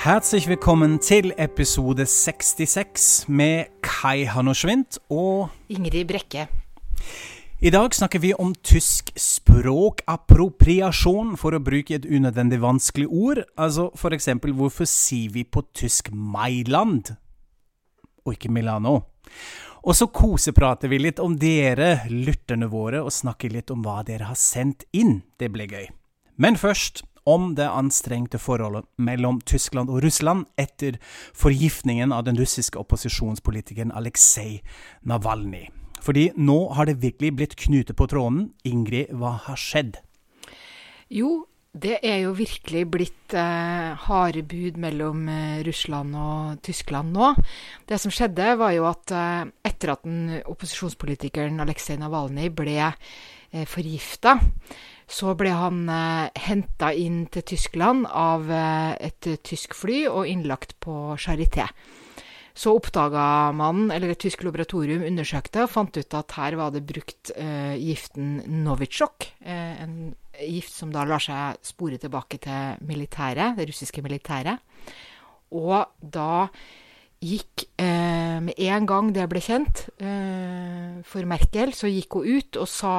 Herzlich willkommen til episode 66 med Kai Hannoschwint og Ingrid Brekke. I dag snakker vi om tysk språkappropriasjon, for å bruke et unødvendig vanskelig ord. Altså for eksempel, hvorfor sier vi på tysk Mailand, og ikke Milano? Og så koseprater vi litt om dere, lytterne våre, og snakker litt om hva dere har sendt inn. Det blir gøy. Men først om det anstrengte forholdet mellom Tyskland og Russland etter forgiftningen av den russiske opposisjonspolitikeren Aleksej Navalnyj. Fordi nå har det virkelig blitt knute på tråden. Ingrid, hva har skjedd? Jo, det er jo virkelig blitt eh, harde bud mellom eh, Russland og Tyskland nå. Det som skjedde, var jo at eh, etter at den opposisjonspolitikeren Aleksej Navalnyj ble eh, forgifta, så ble han eh, henta inn til Tyskland av eh, et tysk fly og innlagt på Charité. Så oppdaga man, eller et tysk laboratorium undersøkte og fant ut at her var det brukt eh, giften Novichok. Eh, en gift som da lar seg spore tilbake til militæret, det russiske militæret. Og da gikk eh, Med en gang det ble kjent eh, for Merkel, så gikk hun ut og sa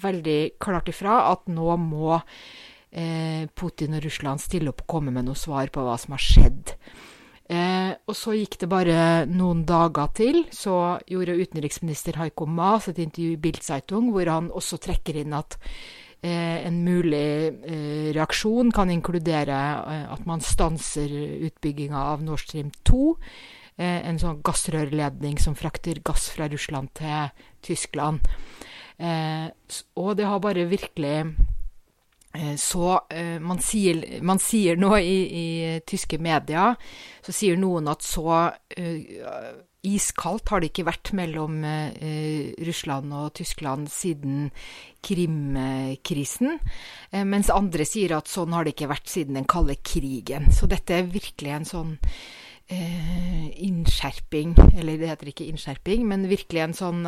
veldig klart ifra at nå må eh, Putin og Russland stille opp og komme med noe svar på hva som har skjedd. Eh, og så gikk det bare noen dager til, så gjorde utenriksminister Heiko Maas et intervju i Bildzeitung hvor han også trekker inn at eh, en mulig eh, reaksjon kan inkludere eh, at man stanser utbygginga av Nord Stream 2. Eh, en sånn gassrørledning som frakter gass fra Russland til Tyskland. Eh, og det har bare virkelig eh, så eh, man, sier, man, sier, nå i, i, tyske medier, så sier noen at så uh, iskaldt har det ikke vært mellom uh, Russland og Tyskland siden Krim-krisen. Uh, mens andre sier at sånn har det ikke vært siden den kalde krigen. Så dette er virkelig en sånn innskjerping, eller det heter ikke innskjerping, men virkelig en sånn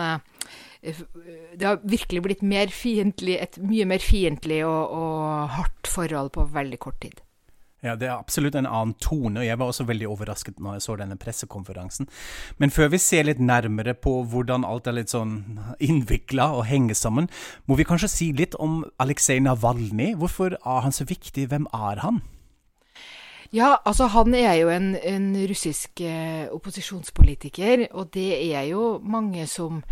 det har virkelig blitt mer fiendtlig, et mye mer fiendtlig og, og, hardt forhold på veldig kort tid. Ja, det er absolutt en annen tone, og jeg var også veldig overrasket når jeg så denne pressekonferansen. Men før vi ser litt nærmere på hvordan alt er litt sånn innvikla og henger sammen, må vi kanskje si litt om Aleksej Navalnyj. Hvorfor er han så viktig? Hvem er han? Ja, altså han er jo en, en russisk eh, opposisjonspolitiker, og det er jo mange som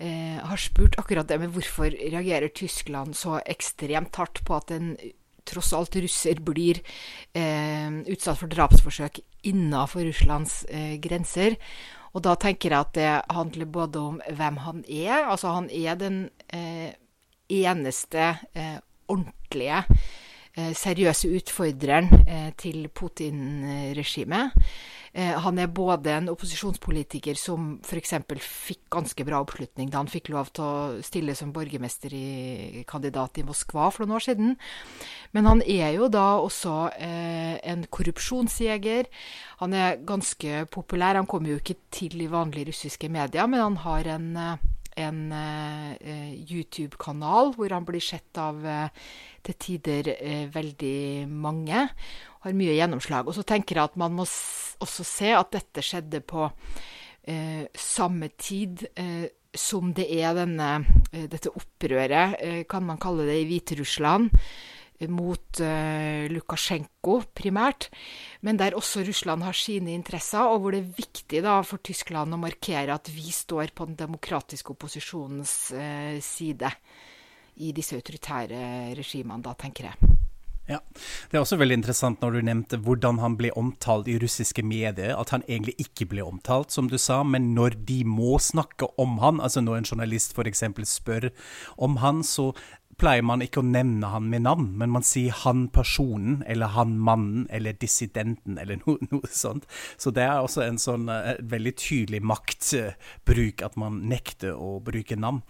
eh, har spurt akkurat det med hvorfor reagerer Tyskland så ekstremt hardt på at en tross alt russer blir eh, utsatt for drapsforsøk innafor Russlands eh, grenser. Og da tenker jeg at det handler både om hvem han er. Altså han er den eh, eneste eh, ordentlige eh, seriøse utfordreren til Putin-regimet. Eh, han er både en opposisjonspolitiker som f.eks. fikk ganske bra oppslutning da han fikk lov til å stille som borgermesterkandidat i Moskva for noen år siden. Men han er jo da også eh, en korrupsjonsjeger. Han er ganske populær. Han kommer jo ikke til i vanlige russiske medier, men han har en eh, en uh, YouTube-kanal hvor han blir sett av uh, til tider veldig mange. Har mye gjennomslag. Og så tenker jeg at man må også se at dette skjedde på samme tid som det er denne, dette opprøret, kan man kalle det, i Hviterussland mot uh, Lukasjenko primært, men der også Russland har sine interesser, og hvor det er viktig da, for Tyskland å markere at vi står på den demokratiske opposisjonens uh, side i disse autoritære regimene, da, tenker jeg. Ja, Det er også veldig interessant når du nevnte hvordan han ble omtalt i russiske medier. At han egentlig ikke ble omtalt, som du sa, men når de må snakke om han, altså når en journalist f.eks. spør om han, så pleier man ikke å nevne han med navn, men man sier han personen, eller han mannen, eller dissidenten, eller noe, noe sånt. Så det er også en sånn uh, veldig tydelig maktbruk, at man nekter å bruke navn.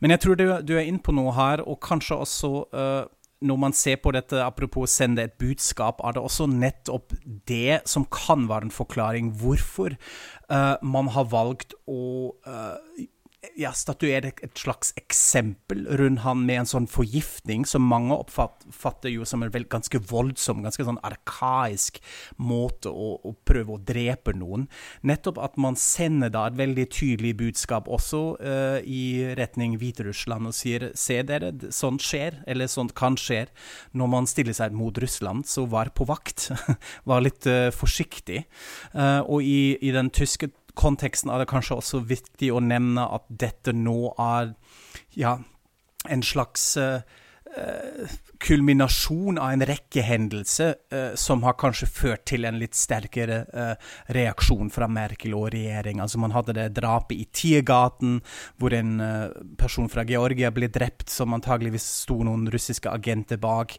Men jeg tror du, du er inne på noe her, og kanskje også uh, når man ser på dette, apropos sende et budskap, er det også nettopp det som kan være en forklaring hvorfor uh, man har valgt å uh, ja, statuere et slags eksempel rundt han med en sånn forgiftning som mange oppfatter jo som en vel, ganske voldsom, ganske sånn arkaisk måte å, å, prøve å drepe noen. Nettopp at man sender da et veldig tydelig budskap også uh, i retning Hviterussland og sier se dere, sånt skjer, eller sånt kan skje når man stiller seg mot Russland, så vær på vakt. vær litt uh, forsiktig. Uh, og i, i den tyske konteksten er det kanskje også viktig å nevne at dette nå er ja, en slags uh, kulminasjon av en rekke hendelser eh, som har kanskje ført til en litt sterkere eh, reaksjon fra Merkel og regjering. Altså Man hadde det drapet i Tiergaten, hvor en eh, person fra Georgia ble drept, som antageligvis sto noen russiske agenter bak.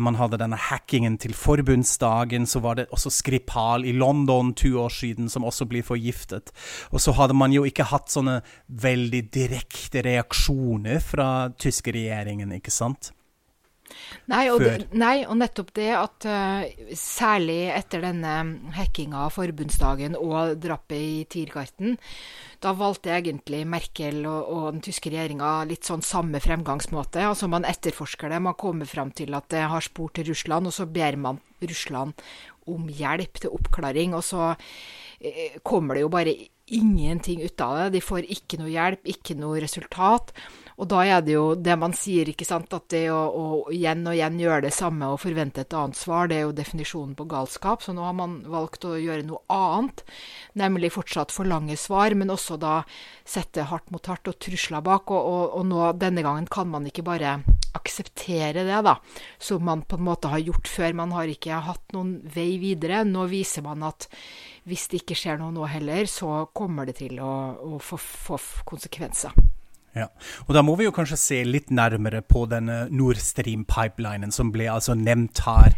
man hadde denne hackingen til forbundsdagen. Så var det også Skripal i London to år siden, som også ble forgiftet. Og så hadde man jo ikke hatt sånne veldig direkte reaksjoner fra tyske regjeringen, ikke sant? Nei og, det, nei, og nettopp det at uh, særlig etter denne hackinga av forbundsdagen og drapet i Tiergarten, da valgte egentlig Merkel og, og den tyske regjeringa litt sånn samme fremgangsmåte. Altså Man etterforsker det, man kommer fram til at det har spor til Russland, og så ber man Russland om hjelp til oppklaring. Og så uh, kommer det jo bare ingenting ut av det. De får ikke noe hjelp, ikke noe resultat. Og da er det jo det man sier, ikke sant, at det å, å igjen og igjen gjøre det samme og forvente et annet svar, det er jo definisjonen på galskap. Så nå har man valgt å gjøre noe annet, nemlig fortsatt forlange svar, men også da sette hardt mot hardt og trusler bak. Og, og, og nå, denne gangen kan man ikke bare akseptere det, da, som man på en måte har gjort før. Man har ikke hatt noen vei videre. Nå viser man at hvis det ikke skjer noe nå heller, så kommer det til å, å få, få konsekvenser. Ja, og Da må vi jo kanskje se litt nærmere på denne Nord Stream-pipelinen, som ble altså nevnt her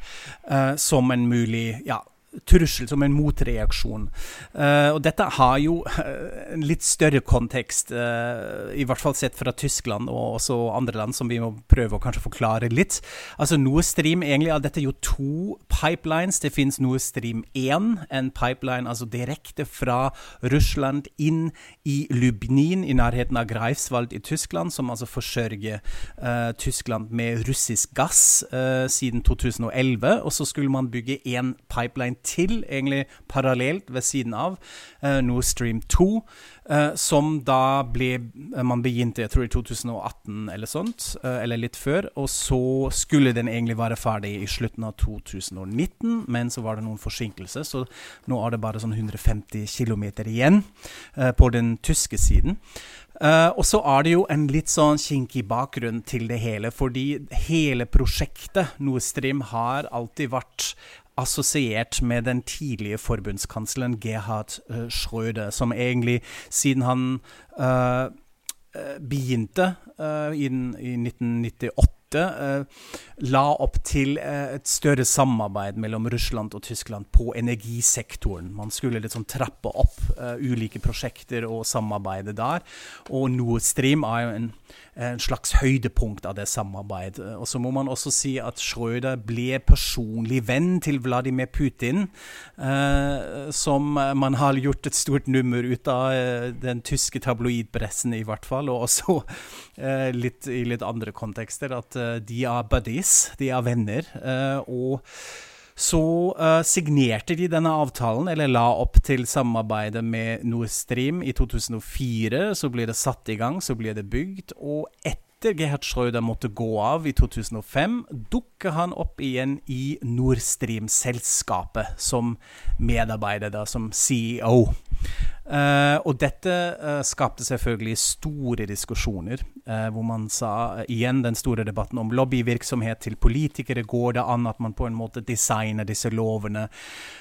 uh, som en mulig ja, trussel, som en motreaksjon. Uh, og dette har jo uh, en litt større kontekst, uh, i hvert fall sett fra Tyskland og også andre land, som vi må prøve å kanskje forklare litt. Altså Nord Stream, egentlig er dette jo to pipelines. Det finnes Nord Stream 1, en pipeline altså direkte fra Russland inn i Lubnin, i nærheten av Greifswald i Tyskland, som altså forsørger Tyskland med russisk gass siden 2011. Og så skulle man bygge én pipeline til, egentlig parallelt ved siden av, uh, Nord Stream 2, uh, eh, som da ble uh, Man begynte, jeg tror, i 2018 eller sånt, eller litt før. Og så skulle den egentlig være ferdig i slutten av 2019, men så var det noen forsinkelser, så nå er det bare sånn 150 km igjen på den tyske siden. Uh, og så er det jo en litt sånn kinkig bakgrunn til det hele, fordi hele prosjektet Nord Stream har alltid vært assosiert med den tidlige forbundskansleren Gerhard uh, som egentlig siden han uh, begynte uh, i, i 1998 uh, la opp til et større samarbeid mellom Russland og Tyskland på energisektoren. Man skulle liksom trappe opp ulike prosjekter og samarbeide der. Og Nord Stream er jo en, en, slags høydepunkt av det samarbeidet. Og så må man også si at Schrøder ble personlig venn til Vladimir Putin, som man har gjort et stort nummer ut av den tyske tabloidpressen, i hvert fall, og også litt, i litt andre kontekster. at Eh, de er buddies, de er venner. Eh, og så uh, signerte de denne avtalen, eller la opp til samarbeidet med Nord Stream i 2004. Så ble det satt i gang, så ble det bygd. Og etter Gerhard Schrøder måtte gå av i 2005, dukker han opp igjen i Nord Stream-selskapet som medarbeider, da, som CEO. Uh, og dette uh, skapte selvfølgelig store diskusjoner, uh, hvor man sa igjen den store debatten om lobbyvirksomhet til politikere. Går det an at man på en måte designer disse lovene,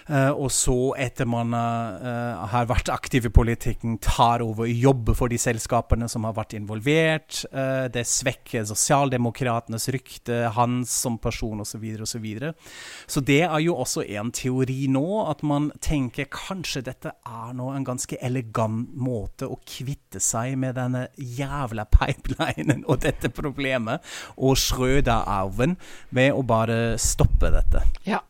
og så, etter man har vært aktiv i politikken, tar over og jobber for de selskapene som har vært involvert? det svekker sosialdemokratenes rykte, hans som person osv. Så, videre, så, så det er jo også en teori nå, at man tenker kanskje dette er nå en ganske elegant måte å kvitte seg med denne jævla pipelinen og dette problemet, og Schrøder-arven, ved å bare stoppe dette. Ja.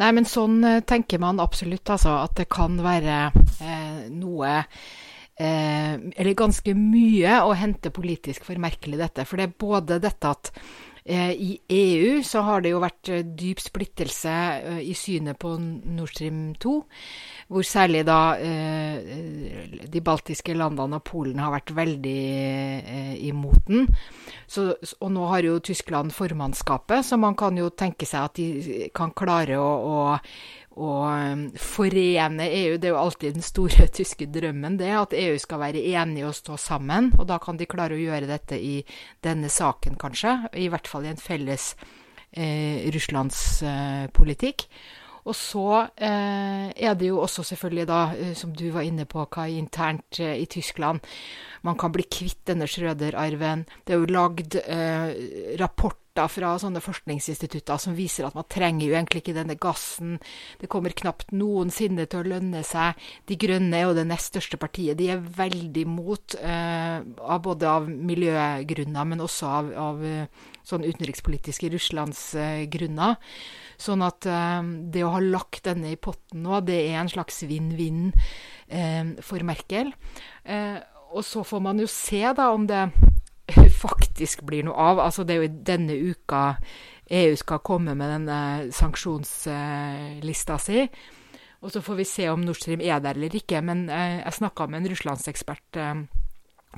Nei, men sånn eh, tenker man absolutt, altså. At det kan være eh, noe eh, Eller ganske mye å hente politisk for merkelig dette. For det er både dette at eh, i EU så har det jo vært eh, dyp splittelse i synet på Nord Stream 2. Hvor særlig da eh, de baltiske landene og Polen har vært veldig eh, imot den. Så, og nå har jo Tyskland formannskapet, så man kan jo tenke seg at de kan klare å, å, å forene EU. Det er jo alltid den store tyske drømmen, det. At EU skal være enige og stå sammen. Og da kan de klare å gjøre dette i denne saken, kanskje. I hvert fall i en felles eh, russlandspolitikk. Eh, og så eh, er det jo også selvfølgelig da, eh, som du var inne på, hva internt eh, i Tyskland. Man kan bli kvitt denne Schrøder-arven. Det er jo lagd eh, rapporter fra sånne forskningsinstitutter som viser at man trenger jo egentlig ikke denne gassen. Det kommer knapt noensinne til å lønne seg. De Grønne er jo det nest største partiet. De er veldig mot, eh, av både av miljøgrunner, men også av, av eh, sånn utenrikspolitiske russlandsgrunner. Sånn at um, det å ha lagt denne i potten nå, det er en slags vinn-vinn um, for Merkel. Uh, og så får man jo se da om det faktisk blir noe av. Altså det er jo denne uka EU skal komme med denne sanksjonslista si. Og så får vi se om Nord Stream er der eller ikke. Men jeg snakka med en russlandsekspert uh,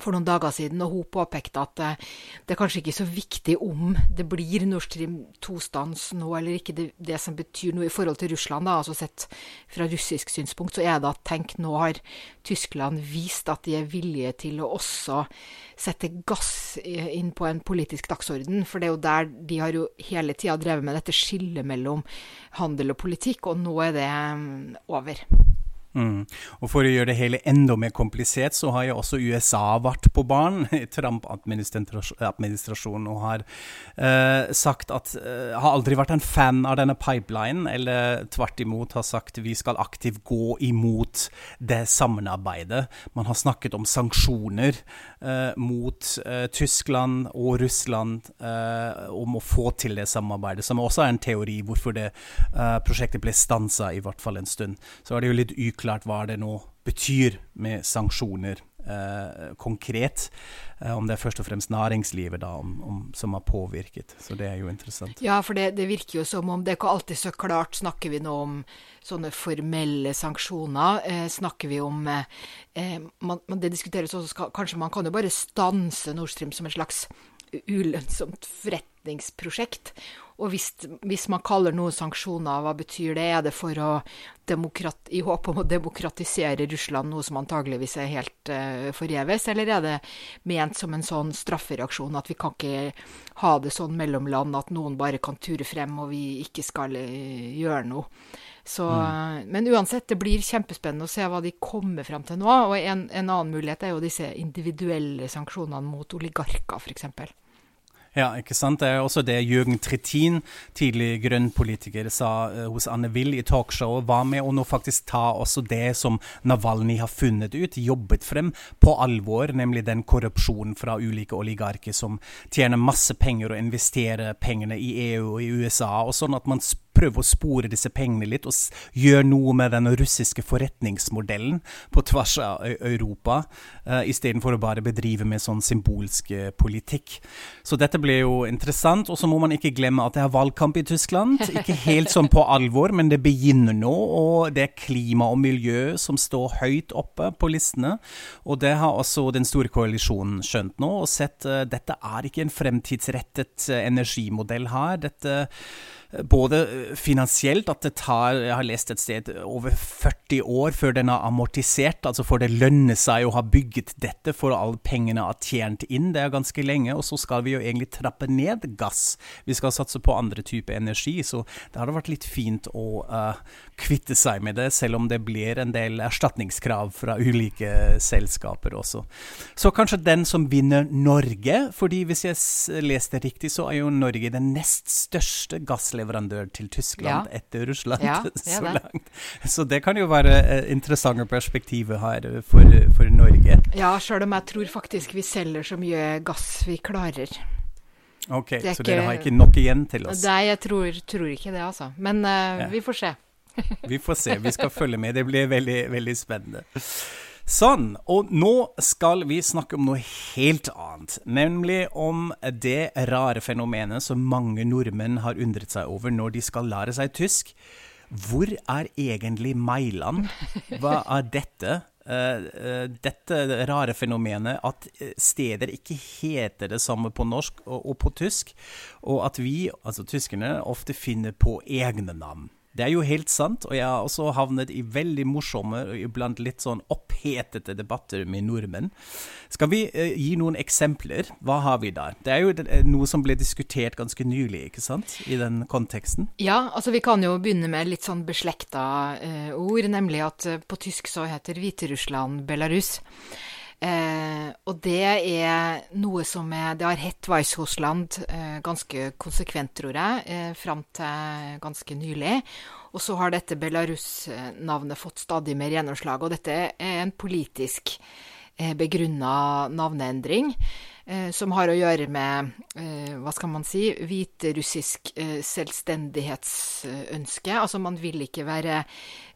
for noen dager siden, og hun påpekte at eh, det er kanskje ikke så viktig om det blir Nord Stream 2-stans nå eller ikke. Det, det, som betyr noe i forhold til Russland, da, altså sett fra russisk synspunkt, så er det at tenk, nå har Tyskland vist at de er villige til å også sette gass inn på en politisk dagsorden. For det er jo der de har jo hele tida drevet med dette skillet mellom handel og politikk, og nå er det mm, over. Mm. Og For å gjøre det hele enda mer komplisert, så har jo også USA vært på banen i Trump-administrasjonen og har uh, sagt at uh, Har aldri vært en fan av denne pipelinen, eller tvert imot har sagt vi skal aktivt gå imot det samarbeidet. Man har snakket om sanksjoner uh, mot Tyskland og Russland om å få til det samarbeidet, som også er en teori hvorfor det prosjektet ble stansa i hvert fall en stund. Så er det jo litt uklart uklart hva det nå betyr med sanksjoner eh, konkret. Eh, om det er først og fremst næringslivet da, om, om, som har påvirket. Så det er jo interessant. Ja, for det, det, virker jo som om det er ikke alltid så klart. Snakker vi nå om sånne formelle sanksjoner? Eh, snakker vi om eh, eh man, Det diskuteres også skal, Kanskje man kan jo bare stanse Nord Stream som en slags ulønnsomt forretningsprosjekt. Og hvis, hvis, man kaller noe sanksjoner, hva betyr det? Er det for å i håp om å demokratisere Russland, noe som antageligvis er helt uh, forgjeves? Eller er det ment som en sånn straffereaksjon, at vi kan ikke ha det sånn mellom land at noen bare kan ture frem og vi ikke skal uh, gjøre noe? Så, mm. Men uansett, det blir kjempespennende å se hva de kommer frem til nå. Og en, en annen mulighet er jo disse individuelle sanksjonene mot oligarker, f.eks. Ja, ikke sant. Det er også det Jørgen Trittin, tidlig grønn-politiker, sa uh, hos Anne Will i talkshowet. Var med å nå faktisk ta også det som Navalny har funnet ut, jobbet frem, på alvor. Nemlig den korrupsjonen fra ulike oligarker som tjener masse penger og investerer pengene i EU og i USA. og sånn at man spør prøve å spore disse pengene litt, og gjøre noe med den russiske forretningsmodellen på tvers av Europa, uh, istedenfor å bare bedrive med sånn symbolsk uh, politikk. Så dette ble jo interessant. Og så må man ikke glemme at det er valgkamp i Tyskland. Ikke helt sånn på alvor, men det begynner nå. Og det er klima og miljø som står høyt oppe på listene. Og det har også den store koalisjonen skjønt nå, og sett uh, dette er ikke en fremtidsrettet energimodell her. Dette både finansielt, at det tar Jeg har lest et sted over 40 år før den har amortisert. Altså for det lønner seg å ha bygget dette for alle pengene har tjent inn. Det er ganske lenge. Og så skal vi jo egentlig trappe ned gass. Vi skal satse på andre typer energi. Så det hadde vært litt fint å uh, kvitte seg med det, selv om det blir en del erstatningskrav fra ulike selskaper også. Så kanskje den som vinner Norge, fordi hvis jeg leste riktig, så er jo Norge den nest største gassleverandøren leverandør til Tyskland ja. etter Russland ja, så langt. Så det kan jo være uh, interessante perspektiver her eh, for, for Norge. Ja, sjøl om jeg tror faktisk vi selger så mye gass vi klarer. Ok, Så ikke, dere har ikke nok igjen til oss? Nei, jeg tror, tror ikke det, altså. Men uh, ja. vi får se. vi får se. Vi skal følge med. Det blir veldig, veldig spennende. Sånn, og nå skal vi snakke om noe helt annet. Nemlig om det rare fenomenet som mange nordmenn har undret seg over når de skal lære seg tysk. Hvor er egentlig Mailand? Hva er dette? Uh, uh, dette rare fenomenet at steder ikke heter det samme på norsk og på tysk, og at vi, altså tyskerne, ofte finner på egne navn. Det er jo helt sant, og jeg har også havnet i veldig morsomme og iblant litt sånn opphetete debatter med nordmenn. Skal vi eh, gi noen eksempler? Hva har vi der? Det er jo eh, noe som ble diskutert ganske nylig, ikke sant? I den konteksten. Ja, altså vi kan jo begynne med litt sånn beslekta eh, ord, nemlig at uh, på tysk så heter Hviterussland Belarus. Eh, og det er noe som er Det har hett Weisshosland eh, ganske konsekvent, tror jeg, eh, fram til ganske nylig. Og så har dette Belarus-navnet fått stadig mer gjennomslag. Og dette er en politisk eh, begrunna navneendring. Eh, som har å gjøre med, eh, hva skal man si, hviterussisk eh, selvstendighetsønske. Altså man vil ikke være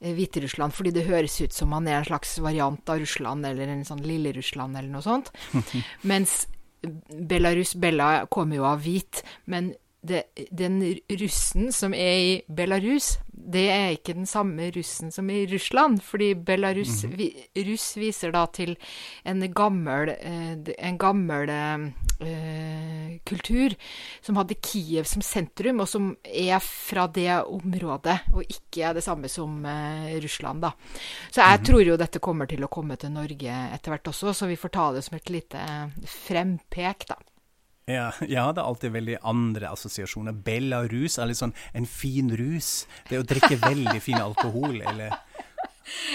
Hviterussland fordi det høres ut som man er en slags variant av Russland eller en sånn Lille-Russland eller noe sånt. Mens Belarus Bella kommer jo av hvit, men det, den russen som er i Belarus, det er ikke den samme russen som i Russland. Fordi Belarus mm -hmm. russ viser da til en gammel, eh, en gammel eh, kultur som hadde Kiev som sentrum, og som er fra det området, og ikke er det samme som eh, Russland, da. Så jeg mm -hmm. tror jo dette kommer til å komme til Norge etter hvert også, så vi får ta det som et lite frempek, da. Ja, jeg hadde alltid veldig andre assosiasjoner. Bella rus er litt sånn en fin rus. Det å drikke veldig fin alkohol, eller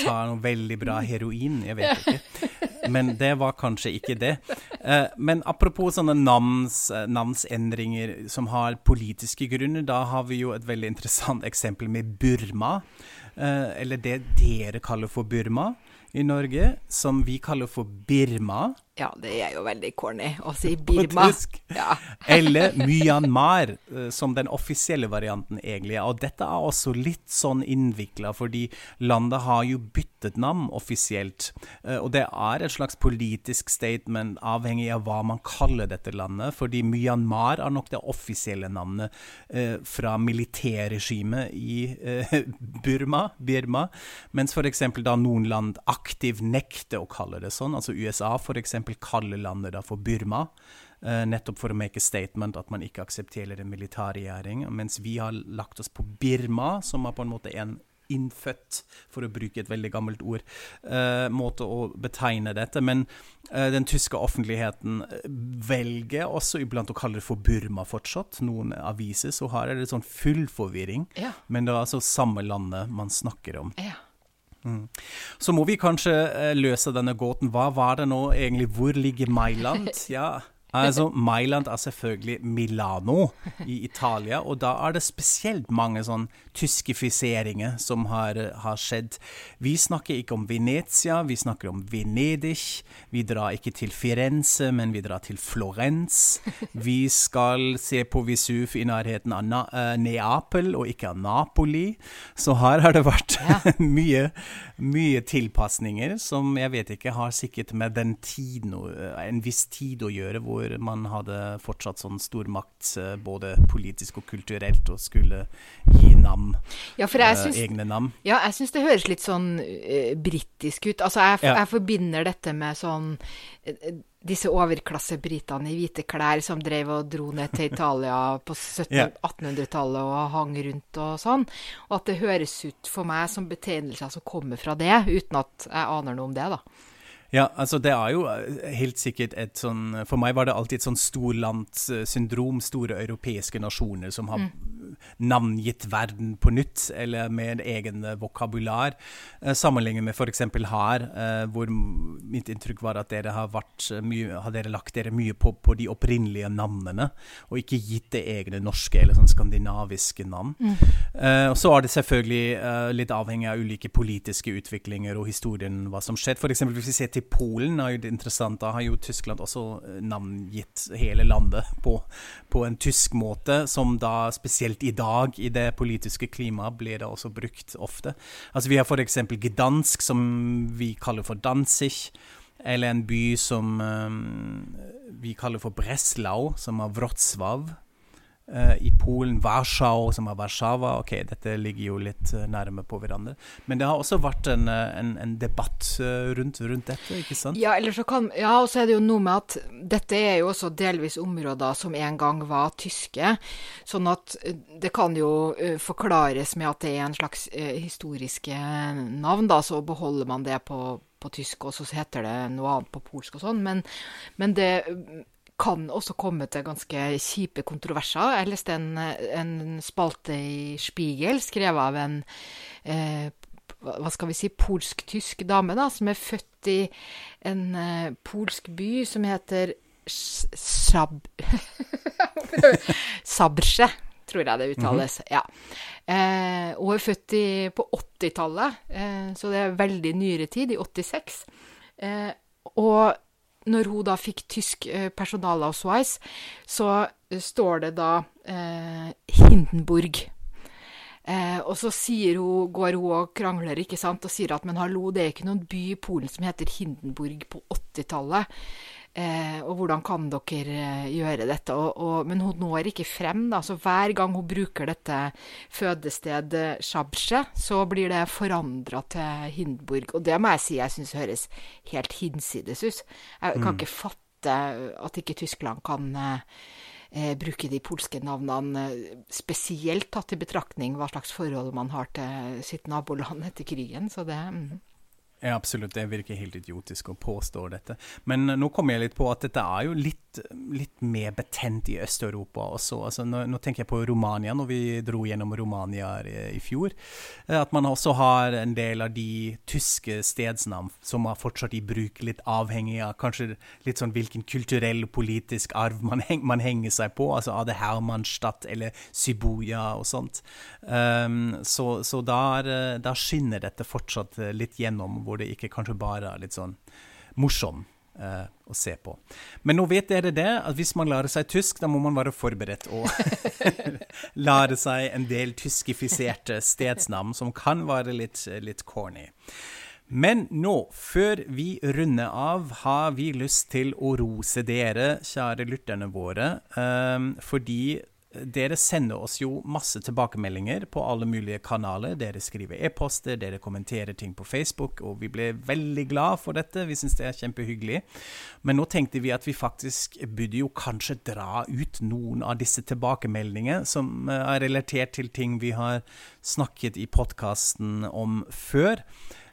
ta noe veldig bra heroin. Jeg vet ikke. Men det var kanskje ikke det. Eh, men apropos sånne navns, eh, navnsendringer som har politiske grunner, da har vi jo et veldig interessant eksempel med Burma. Eh, eller det dere kaller for Burma i Norge, som vi kaller for Birma. Ja, det er jo veldig corny å si Birma. Ja. Eller Myanmar, eh, som den offisielle varianten egentlig er. Og dette er også litt sånn innvikla, fordi landet har jo byttet navn offisielt. Eh, og det er et slags politisk statement avhengig av hva man kaller dette landet. Fordi Myanmar er nok det offisielle navnet eh, fra militærregimet i Burma, Birma, mens f.eks. da noen land aktivt nekter å kalle det sånn. Altså USA f.eks kaller landet da for Burma. Uh, nettopp for å make a statement at man ikke aksepterer en militærregjering. Mens vi har lagt oss på Birma, som er på en måte en innfødt, for å bruke et veldig gammelt ord, uh, måte å betegne dette. Men uh, den tyske offentligheten velger også iblant å kalle det for Burma fortsatt. Noen aviser så har det sånn full forvirring, ja. men det er altså samme landet man snakker om. Ja. Mm. Så må vi kanskje uh, løse denne gåten. Hva var det nå egentlig? Hvor ligger Mailand? Ja, Altså, Mailand er selvfølgelig Milano i Italia, og da er det spesielt mange sånn tyskifiseringer som har, har, skjedd. Vi snakker ikke om Venezia, vi snakker om Venedig. Vi drar ikke til Firenze, men vi drar til Florence. Vi skal se på Vesuv i nærheten av Na uh, Neapel, og ikke av Napoli. Så her har det vært ja. mye, mye tilpasninger som jeg vet ikke har sikkert med den tiden, en viss tid å gjøre. hvor hvor man hadde fortsatt sånn stor makt eh, både politisk og kulturelt, og skulle gi nam, Ja, syns, synes, egne nam. Ja, jeg syns det høres litt sånn uh, britisk ut. Altså, jeg, ja. jeg, forbinder dette med sånn disse overklassebritene i hvite klær som drev og dro ned til Italia på 1800-tallet og hang rundt og sånn. Og at det høres ut for meg som betegnelser som kommer fra det, uten at jeg aner noe om det, da. Ja, altså det er jo eh, helt sikkert et sånn For meg var det alltid et sånn storlandssyndrom, store europeiske nasjoner som har mm navngitt verden på nytt, eller med en egen vokabular. Eh, sammenlignet med f.eks. her, eh, hvor mitt inntrykk var at dere har, mye, har dere lagt dere mye på, på, de opprinnelige navnene, og ikke gitt det egne norske eller sånn skandinaviske navn. Mm. Eh, og så er det selvfølgelig eh, litt avhengig av ulike politiske utviklinger og historien, hva som skjedde. F.eks. hvis vi ser til Polen, er jo det interessant, da har jo Tyskland også eh, navngitt hele landet på, på en tysk måte, som da spesielt i dag i det politiske klimaet blir det også brukt ofte. Altså Vi har f.eks. Gdansk, som vi kaller for Danzig. Eller en by som um, vi kaller for Breslau, som har Wrocław. Uh, I Polen Warschau, som er Warszawa. Ok, dette ligger jo litt uh, nærme på hverandre. Men det har også vært en, eh, en, en debatt rundt, rundt, dette, ikke sant? Ja, kan, ja, og så er det jo noe med at dette er jo også delvis områder som en gang var tyske. Sånn at det kan jo forklares med at det er en slags historiske navn, da. Så beholder man det på, på tysk, og så heter det noe annet på polsk og sånn. Men, men det kan også komme til ganske kjipe kontroverser. Jeg leste en, en spalte i Spiegel skrevet av en eh, hva skal vi si, polsk-tysk dame, da, som er født i en eh, polsk by som heter Sab... Sabrze, tror jeg det uttales. Mm -hmm. Ja. Eh, hun er født i, på 80-tallet, eh, så det er veldig nyere tid, i 86. Eh, og når hun da fikk tysk eh, personalausweis, så eh, står det da eh, Hindenburg. Eh, og så hun, går hun og krangler ikke sant, og sier at men hallo, det er ikke noen by i Polen som heter Hindenburg på 80-tallet. Eh, og hvordan kan dere eh, gjøre dette? Og, og, men hun når ikke frem. da, så Hver gang hun bruker dette fødestedet Shabshe, så blir det forandra til Hindburg. Og det må jeg si jeg syns høres helt hinsides ut. Jeg kan mm. ikke fatte at ikke Tyskland kan eh, bruke de polske navnene, spesielt tatt i betraktning hva slags forhold man har til sitt naboland etter krigen. Så det mm. Ja, absolutt. Det virker helt idiotisk å påstå dette. Men nå kommer jeg litt på at dette er jo litt, litt mer betent i Øst-Europa også. Altså, nå, nå, tenker jeg på Romania, når vi dro gjennom Romania i, i, fjor. Eh, at man også har en del av de tyske stedsnavn som er fortsatt i bruk, litt avhengig av kanskje litt sånn hvilken kulturell og politisk arv man, heng, man henger seg på. Altså av det Hermannstadt eller Sibuya og sånt. Um, så, så eh, der skinner dette fortsatt litt gjennom hvor det ikke kanskje bare er litt sånn morsom eh, å se på. Men nå vet dere det, at hvis man lærer seg tysk, da må man være forberedt og lære seg en del tyskifiserte stedsnavn som kan være litt, litt corny. Men nå, før vi runder av, har vi lyst til å rose dere, kjære lytterne våre, eh, fordi dere sender oss jo masse tilbakemeldinger på alle mulige kanaler. Dere skriver e-poster, dere kommenterer ting på Facebook, og vi ble veldig glad for dette. Vi syns det er kjempehyggelig. Men nå tenkte vi at vi faktisk burde jo kanskje dra ut noen av disse tilbakemeldingene som eh, er relatert til ting vi har snakket i podkasten om før.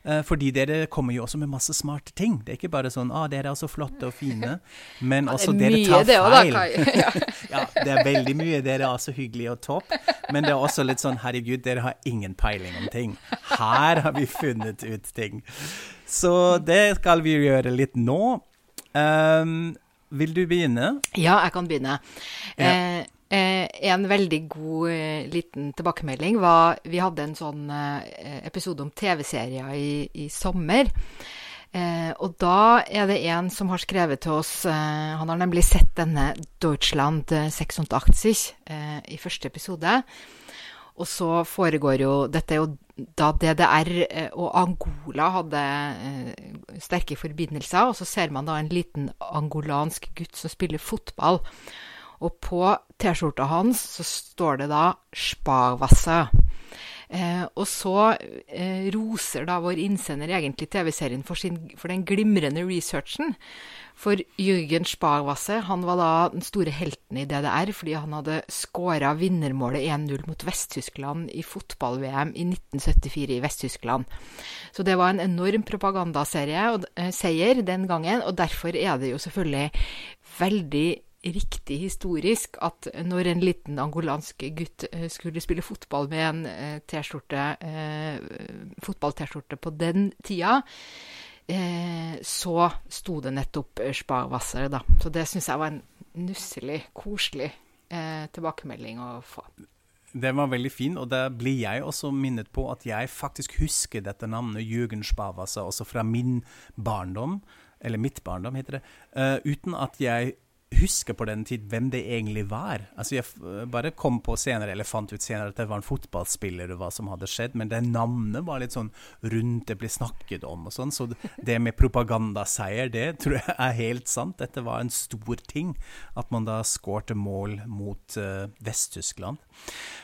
Eh, fordi dere kommer jo også med masse smarte ting. Det er ikke bare sånn 'Å, ah, dere er så flotte og fine', men også dere tar feil. Ja. ja, det er veldig mye. Dere er så hyggelige og topp. Men det er også litt sånn 'Herregud, dere har ingen peiling om ting'. Her har vi funnet ut ting. Så det skal vi gjøre litt nå. Um, vil du begynne? Ja, jeg kan begynne. Ja. Eh, Eh, en veldig god eh, liten tilbakemelding var Vi hadde en sånn eh, episode om TV-serier i, i, sommer. Eh, og da er det en som har skrevet til oss eh, Han har nemlig sett denne Deutschland 86 eh, i første episode. Og så foregår jo Dette jo da DDR og Angola hadde sterke forbindelser. Og så ser man da en liten angolansk gutt som spiller fotball. Og på T-skjorta hans så står det da 'Sparwasser'. Eh, og så eh, roser da vår innsender egentlig TV-serien for, for, den glimrende researchen. For Jürgen Sparwasser han var da den store helten i DDR fordi han hadde skåra vinnermålet 1-0 mot Vest-Tyskland i fotball-VM i 1974 i Vest-Tyskland. Så det var en enorm propagandaserie og, eh, seier den gangen, og derfor er det jo selvfølgelig veldig riktig historisk at når en liten angolansk gutt eh, skulle spille fotball med en eh, T-skjorte, eh, fotball-T-skjorte på den tida, så sto det nettopp Sparwasser, da. Så det syns jeg var en nusselig, koselig tilbakemelding å få. Den var veldig fin, og da blir jeg også minnet på at jeg faktisk husker dette navnet, Jürgen Sparwasser, også fra min barndom, eller mitt barndom, heter det, uh, uten at jeg huske på den tid hvem det egentlig var. Altså Jeg bare kom på senere, eller fant ut senere at det var en fotballspiller og hva som hadde skjedd, men det navnet var litt sånn rundt, det ble snakket om og sånn. Så det med propagandaseier, det tror jeg er helt sant. Dette var en stor ting, at man da skårte mål mot uh, Vest-Tyskland.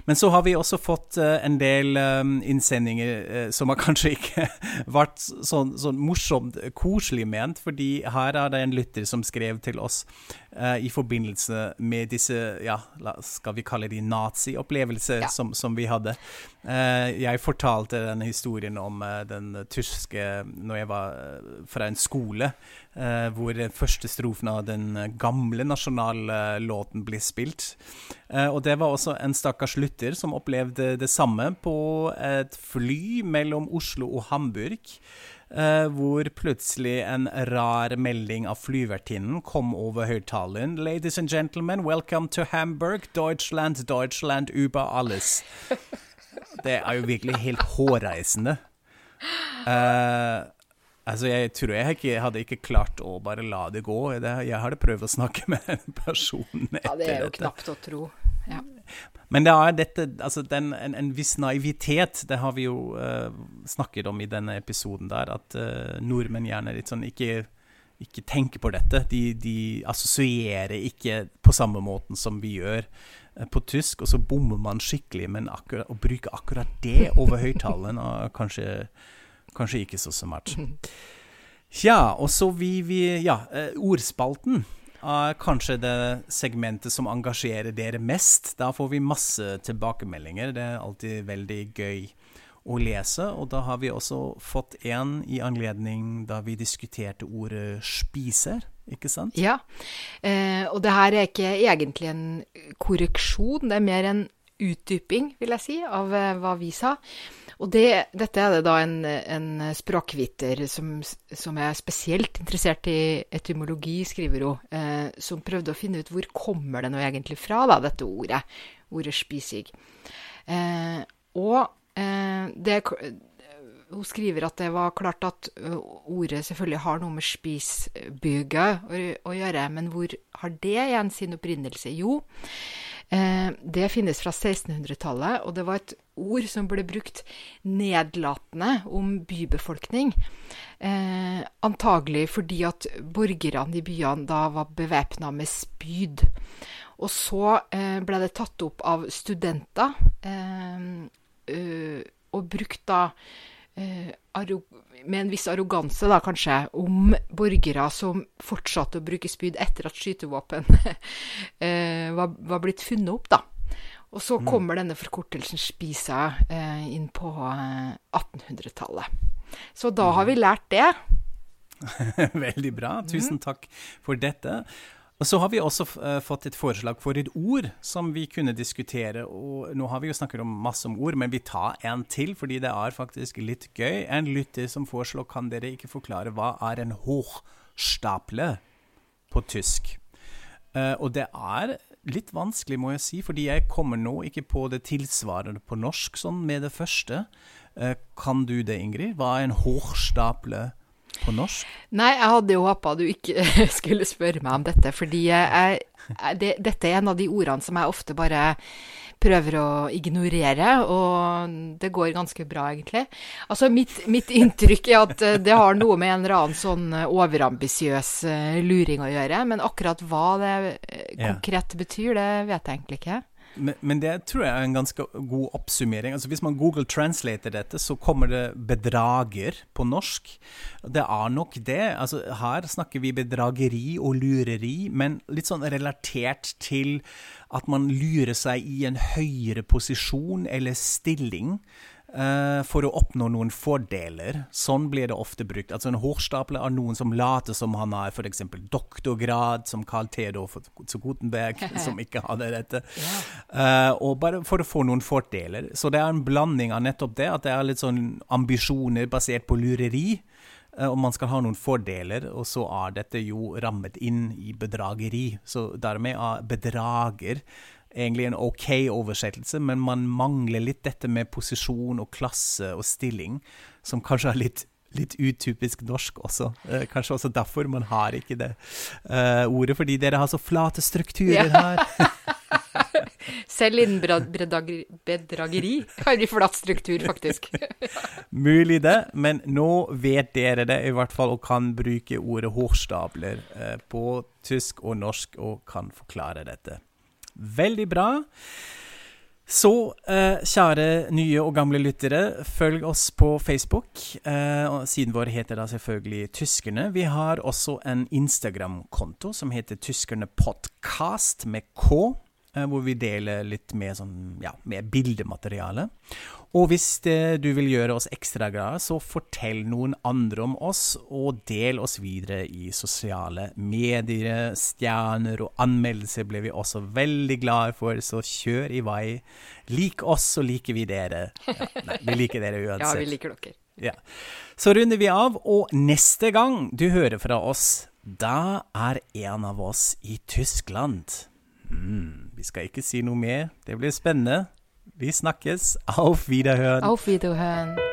Men så har vi også fått uh, en del um, innsendinger uh, som har kanskje ikke vært sånn, sånn morsomt koselig ment, fordi her er det en lytter som skrev til oss uh, i forbindelse med disse, ja, skal vi kalle de nazi-opplevelser ja. som, som, vi hadde. Uh, jeg fortalte denne historien om uh, den tyske når jeg var fra en skole, hvor den første strofen av den gamle nasjonallåten ble spilt. og det var også en stakkars lytter som opplevde det samme på et fly mellom Oslo og Hamburg. Uh, hvor plutselig en rar melding av flyvertinnen kom over høyttaleren. 'Ladies and gentlemen, welcome to Hamburg. Deutschland, Deutschland über alles'. Det er jo virkelig helt hårreisende. Uh, altså, jeg tror jeg ikke, hadde ikke klart å bare la det gå. Jeg hadde prøvd å snakke med en person etter dette. Ja, det er jo dette. knapt å tro. Ja. Men det er dette, altså den, en, en, viss naivitet, det har vi jo uh, snakket om i denne episoden der, at uh, nordmenn gjerne litt sånn ikke, ikke tenker på dette. De, de, assosierer ikke på samme måten som vi gjør uh, på tysk, og så bommer man skikkelig. Men akkurat, å bruke akkurat det over høyttaleren er kanskje, kanskje ikke så smart. Ja, og så vi, vi Ja, ordspalten er kanskje det segmentet som engasjerer dere mest. Da får vi masse tilbakemeldinger. Det er alltid veldig gøy å lese. Og da har vi også fått en i anledning da vi diskuterte ordet 'spiser'. Ikke sant? Ja. Eh, og det her er ikke egentlig en korreksjon, det er mer en utdyping, vil jeg si, av eh, hva vi sa. Og det, dette er det da en, en språkviter som, som, er spesielt interessert i etymologi, skriver hun, eh, som prøvde å finne ut hvor kommer det nå egentlig fra, da, dette ordet. Ordet 'spisig'. Eh, og eh, det, hun skriver at det var klart at ordet selvfølgelig har noe med spisbygget å, å gjøre, men hvor har det igjen sin opprinnelse? Jo, Eh, det finnes fra 1600-tallet, og det var et ord som ble brukt nedlatende om bybefolkning. Eh, antagelig fordi at borgerne i byene da var bevæpna med spyd. Og så eh, ble det tatt opp av studenter, eh, og brukt da eh, med en viss arroganse, da kanskje, om borgere som fortsatte å bruke spyd etter at skytevåpen eh, var, var, blitt funnet opp, da. Og så mm. kommer denne forkortelsen SPISA eh, inn på 1800-tallet. Eh, så da har vi lært det. Veldig bra. Tusen mm. takk for dette. Og Så har vi også uh, fått et forslag for et ord som vi kunne diskutere. og Nå har vi jo snakket om masse om ord, men vi tar en til, fordi det er faktisk litt gøy. En lytter som foreslår kan dere ikke forklare hva er en hochstaple på tysk. Uh, og det er litt vanskelig, må jeg si, fordi jeg kommer nå ikke på det tilsvarende på norsk sånn med det første. Uh, kan du det, Ingrid? Hva er en hochstaple? På norsk? Nei, jeg hadde jo håpa du ikke skulle spørre meg om dette, fordi jeg, det, dette er en av de ordene som jeg ofte bare prøver å ignorere, og det går ganske bra, egentlig. Altså, mitt, mitt inntrykk er at eh, det har noe med en eller annen sånn eh, overambisiøs eh, luring å gjøre, men akkurat hva det konkret betyr, det vet jeg egentlig ikke. Men, men, det tror jeg er en ganske god oppsummering. Altså Hvis man Google translater dette, så kommer det 'bedrager' på norsk. Det er nok det. Altså Her snakker vi bedrageri og lureri, men litt sånn relatert til at man lurer seg i en høyere posisjon eller stilling. Uh, for å oppnå noen fordeler. Sånn blir det ofte brukt. Altså En hårstapler er noen som later som han har f.eks. doktorgrad, som Carl Theodor zu Gutenberg, som ikke hadde dette. Uh, og bare for å få noen fordeler. Så det er en blanding av nettopp det, at det er litt sånn ambisjoner basert på lureri. Uh, og man skal ha noen fordeler, og så er dette jo rammet inn i bedrageri. Så dermed er bedrager egentlig en OK oversettelse, men man mangler litt dette med posisjon og klasse og stilling, som kanskje er litt litt utypisk norsk også. Eh, kanskje også derfor man har ikke det eh, ordet, fordi dere har så flate strukturer her. Selv innen bedrageri har vi flat struktur, faktisk. Mulig det, men nå vet dere det i hvert fall, og kan bruke ordet hårstabler eh, på tysk og norsk og kan forklare dette. Veldig bra. Så eh, kjære nye og gamle lyttere, følg oss på Facebook. Eh, siden vår heter da selvfølgelig Tyskerne. Vi har også en Instagram-konto som heter Tyskerne Podcast med K. Eh, hvor vi deler litt mer, sånn, ja, mer bildemateriale. Og hvis det, du vil gjøre oss ekstra glade, så fortell noen andre om oss, og del oss videre i sosiale medier. Stjerner og anmeldelser blir vi også veldig glade for, så kjør i vei. Lik oss, så liker vi dere. Ja, nei, vi liker dere uansett. ja, vi liker dere. Ja. Så runder vi av, og neste gang du hører fra oss, da er en av oss i Tyskland. Mm, vi skal ikke si noe mer. Det blir spennende. Vi snakkes. Auf Wiederhören. Auf Wiederhören.